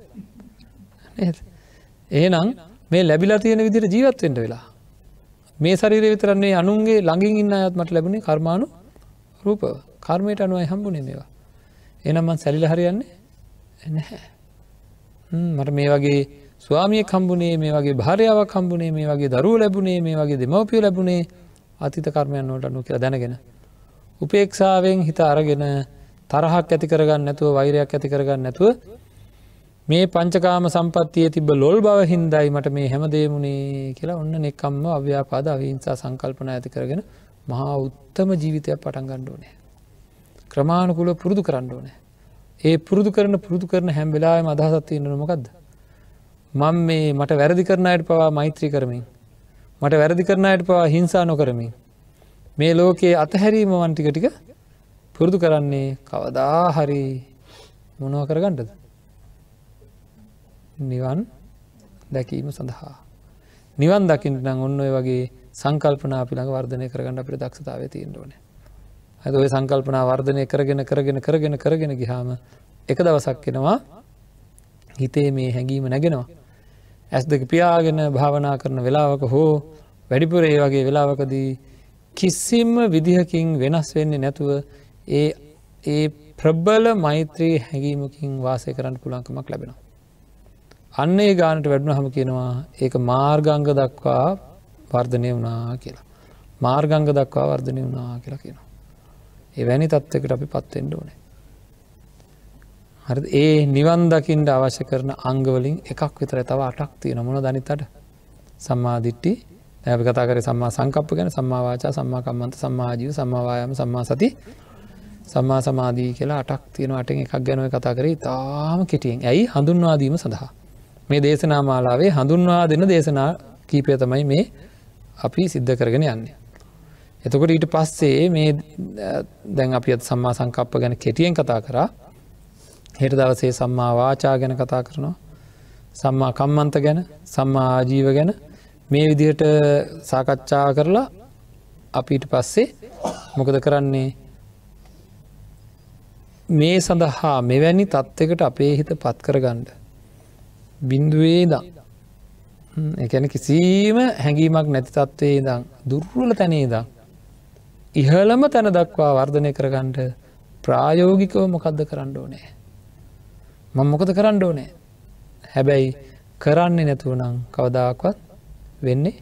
Speaker 1: එහෙනම් මේ ලැබිලා තියෙන විදිර ජීවත්වෙන්ට වෙලා. මේ ශරීරය විතරන්නේ අනුන්ගේ ළඟින් ඉන්න අයත්මට ලැබුණේ කර්මාණු රූප කර්මයට අනුවයි හම්බුනේ මේවා. එනම්මන් සැලිල හරියන්නේ නැහැ. මට මේ වගේ ස්වාමිය කම්බුණේ මේ වගේ භාරයාවක් කම්බුණේ මේ වගේ දරුව ලැබුණේ මේ වගේ දෙමවපිය ලැබුණේ අතිත කර්මයන් නොට අනු කියලා දැනගෙන. උපේක්ෂාවෙන් හිත අරගෙන තරහක් ඇති කරගන්න නැතුව වෛරයක් ඇති කරගන්න නැතුව මේ පංචකාම සම්පත්තිය තිබ ලොල් බව හින්දයි මට මේ හැම දේමුණේ කියලා ඔන්න නෙක්කම්ම අව්‍යාපාද අවිහිංසා සංකල්පන ඇති කරගෙන මහා උත්තම ජීවිතයක් පටන් ගණ්ඩෝනෑ. ක්‍රමාණකුල පුරුදු කරන්න ඕනෑ. ඒ පුරුදු කරන පුරුදු කරන හැම්වෙලාම අදහසත්තියන්න නොමකක්ද. මං මේ මට වැරදි කරනයට පවා මෛත්‍රී කරමින්. මට වැරදි කරනයට පවා හිංසා නොකරමින්. මේ ලෝකයේ අතහැරීම වන්ටික ටික පුරුදු කරන්නේ කවදා හරි මොනව කරගන්නටද. නිවන් දැකීම සඳහා. නිවන් දකිින්ට නම් ඔන්න ඔය වගේ සංකල්පනා පිළඟ වර්ධනය කරගන්න අපට දක්ෂතාව තිීන් ඕන ඇද ඔය සංකල්පනා වර්ධනය කරගෙන කරගෙන කරගෙන කරගෙන ගිහාම එක දවසක් කෙනවා හිතේ මේ හැඟීම නැගෙනවා ඇස් දෙක පියාගෙන භාවනා කරන වෙලාවක හෝ වැඩිපුර ඒ වගේ වෙලාවකදී කිසිම්ම විදිහකින් වෙනස් වෙන්නේ නැතුව ඒ ඒ ප්‍රබ්බල මෛත්‍රී හැඟීමකින් වාසය කරන්න පුළන්කමක් ලැබෙනවා. අන්න ඒ ගානට වැඩුණ හම කියනවා ඒක මාර්ගංග දක්වා වර්ධනය වනා කියලා. මාර්ගංග දක්වා වර්ධනය වනා කියලා කියනවා. එවැනි තත්වකට අපි පත්වෙන්ඩ ඕනේ. හරි ඒ නිවන් දකිින්ට අවශ්‍ය කරන අංගවලින් එකක් විතර තව අටක් තිය නමුණ දනිතට සම්මාධිට්ටි ඇප කතා කර සම්මා සංකප්ප ගැන සම්මාවාචා සම්මාකම්මන්ත සම්මාජීව සම්මාවායම සම්මා සති සම්මා සමාධී කියලා අටක් තියෙන අටෙන් එකක් ගැනව කතා කරේ. තාම කෙටියෙන්. ඇයි? හඳුන්වාදීම සඳහා. මේ දේශනා මාලාවේ හඳුන්වා දෙන දේශනා කීපය තමයි මේ අපි සිද්ධ කරගෙන යන්නේ. එතකොට ඊට පස්සේ මේ දැන් අපි සම්මා සංකප්ප ගැන කෙටියෙන් කතා කරා. හෙට දවසේ සම්මා වාචා ගැන කතා කරනවා. සම්මා කම්මන්ත ගැන සම්මා ආජීව ගැන මේ විදිහට සාකච්ඡා කරලා අපිට පස්සේ මොකද කරන්නේ? මේ සඳහා මෙවැනි තත්ත්වකට අපේ හිත පත් කරගණ්ඩ බින්දුවේ දම් එකැන කිසිීම හැඟීමක් නැති තත්වේ දං දුර්වල තැනේ දම් ඉහළම තැන දක්වා වර්ධනය කරගන්නට ප්‍රායෝගිකව මොකක්ද කරන්න ඕනෑ? මං මොකද කරන්න ඕනෑ? හැබැයි කරන්නේ නැතුව නම් කවදාක්වත් වෙන්නේ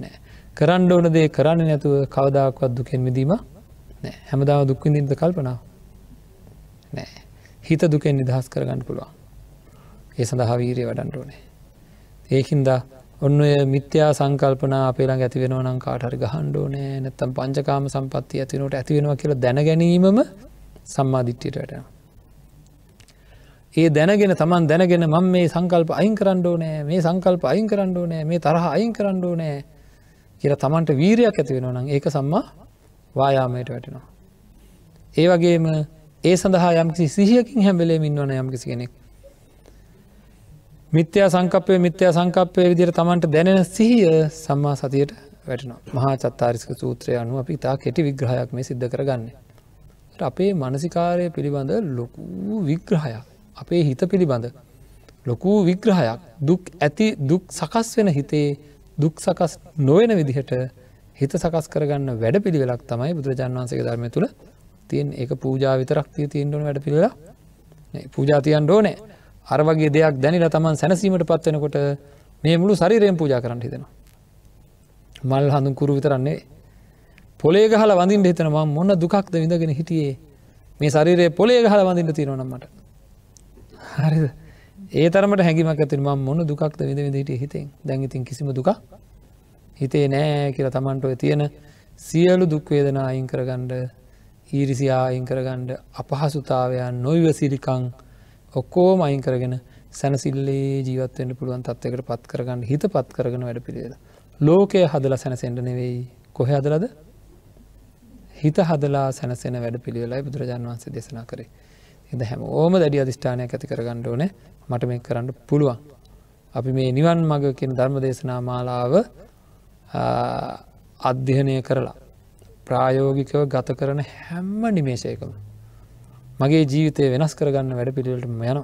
Speaker 1: නෑ කරන්න ඕන දේ කරන්න නැතුව කවදාක්වත් දුකෙන් මිදීම නෑ හැමදාව දුක්විඳින්ද කල්පනාව. නෑ හිත දුකෙන් නිදහස් කරගන්න පුළුවන් ඒ සඳහා වීරය වඩන්ට ඕනේ ඒහින්ද ඔන්න ඔය මිත්‍යා සංකල්පන අපේලා ඇතිවෙන නම් කාටරි ගහන්්ඩෝනෑ නැත්තම් පංචකාම සම්පත්ති ඇතිනට ඇතිවෙනවා කියලා දැනගැනීමම සම්මාධිට්්‍යයට වැටෙන. ඒ දැනගෙන තමන් දැනගෙන මං මේ සංකල්ප අයින් කරන්නඩෝ නෑ මේ සංකල්ප අයින් කරන්නඩෝ නෑ මේ තරහ අයින් කරන්නඩෝ නෑ කියර තමන්ට වීරයක් ඇති වෙන නම් ඒක සම්මා වායාමයට වැටෙනවා. ඒ වගේම ඒ සඳහා යම්කිසි සිහියකින් හැබෙලේ මින්වන යම්කිසි කෙනෙක්. මිත්‍යා සංකපය මිත්‍යා සංකපය විදිර තමන්ට දැනෙන සිහිය සම්මා සතියට වැටන මහා චත්තාරිස්ක සූත්‍රය අනුව අපි තා කෙටි විග්‍රහයක් මේ සිද්ධ කරගන්න. අපේ මනසිකාරය පිළිබඳ ලොකූ විග්‍රහයක්. අපේ හිත පිළිබඳ ලොකූ විග්‍රහයක්. දුක් ඇති දුක් සකස් වෙන හිතේ දුක් සකස් නොවෙන විදිහට හිත සකස් කරගන්න වැඩ පිළිවෙලක් තමයි බුදුරජාන් වන්සේ ධර්මය තුළ තියෙන් ඒ පූජා විතරක් තිය තියෙන්ටන වැඩ පිළිලා පූජාතියන් ඩෝනෑ අර වගේ දෙයක් දැනිලා තමන් සැනසීමට පත්වෙනකොට මේ මුළු සරිරයෙන් පූජා කරන්න හිතෙනවා. මල් හඳුන් කුරු විතරන්නේ පොලේ ගහල වඳින් හිතන ම මොන්න දුකක්ද විඳගෙන හිටියේ? මේ සරිරයේ පොලේ ගහල වඳින්න තියෙනවනම්මට හරිද? ඒ තරමට හැඟිමක් ඇතින් ම මොන දුකක්ද විඳ විදිට හිතෙන්? දැඟඉතින් කිසිම දුක හිතේ නෑ කියල තමන්ටඔය තියෙන සියලු දුක්වේදනා අයින් කරගණ්ඩ ඊරිසියා අයින් කරගණ්ඩ අපහසුතාවයන් නොයිවසිරිකං ඔක්කෝම අයින් කරගෙන සැනසිල්ලේ ජීවත්වයට පුළුවන් තත්වකට පත් කරගන්න හිත පත් කරගෙන වැඩ පිළිවෙල. ලෝකය හදල සැනසෙන්ට නෙවෙයි කොහ හදලද හිත හදලා සැනසෙන වැඩ පිළිවෙලයි බුදුරජාන් වන්සේ දෙසනා කරේ. එද හැම ඕම දැඩි අධිෂ්ඨානයක් ඇති කරගන්න ඕන මට මේ කරන්න පුළුවන්. අපි මේ නිවන් මග කියෙන ධර්ම දේශනා මාලාව අධ්‍යහනය කරලා ප්‍රායෝගිකව ගත කරන හැම්ම නිමේශයකම මගේ ජීවිතය වෙනස් කරගන්න වැඩ පිළිවලට යන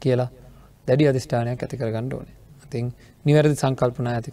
Speaker 1: කියලා දැඩි අධිෂ්ඨානයක් ඇති කරගන්න ඕනේ. ඉතින් නිවැරදි සංකල්පනා ඇති